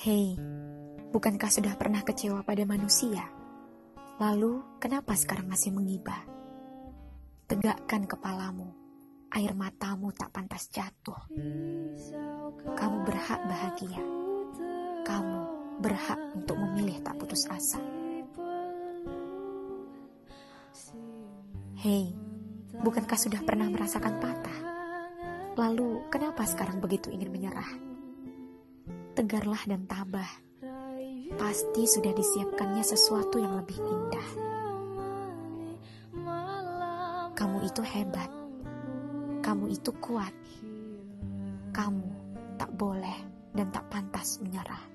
Hei, bukankah sudah pernah kecewa pada manusia? Lalu, kenapa sekarang masih mengibah? Tegakkan kepalamu, air matamu tak pantas jatuh. Kamu berhak bahagia. Kamu berhak untuk memilih tak putus asa. Hei, bukankah sudah pernah merasakan patah? Lalu, kenapa sekarang begitu ingin menyerah? Tegarlah dan tabah. Pasti sudah disiapkannya sesuatu yang lebih indah. Kamu itu hebat. Kamu itu kuat. Kamu tak boleh dan tak pantas menyerah.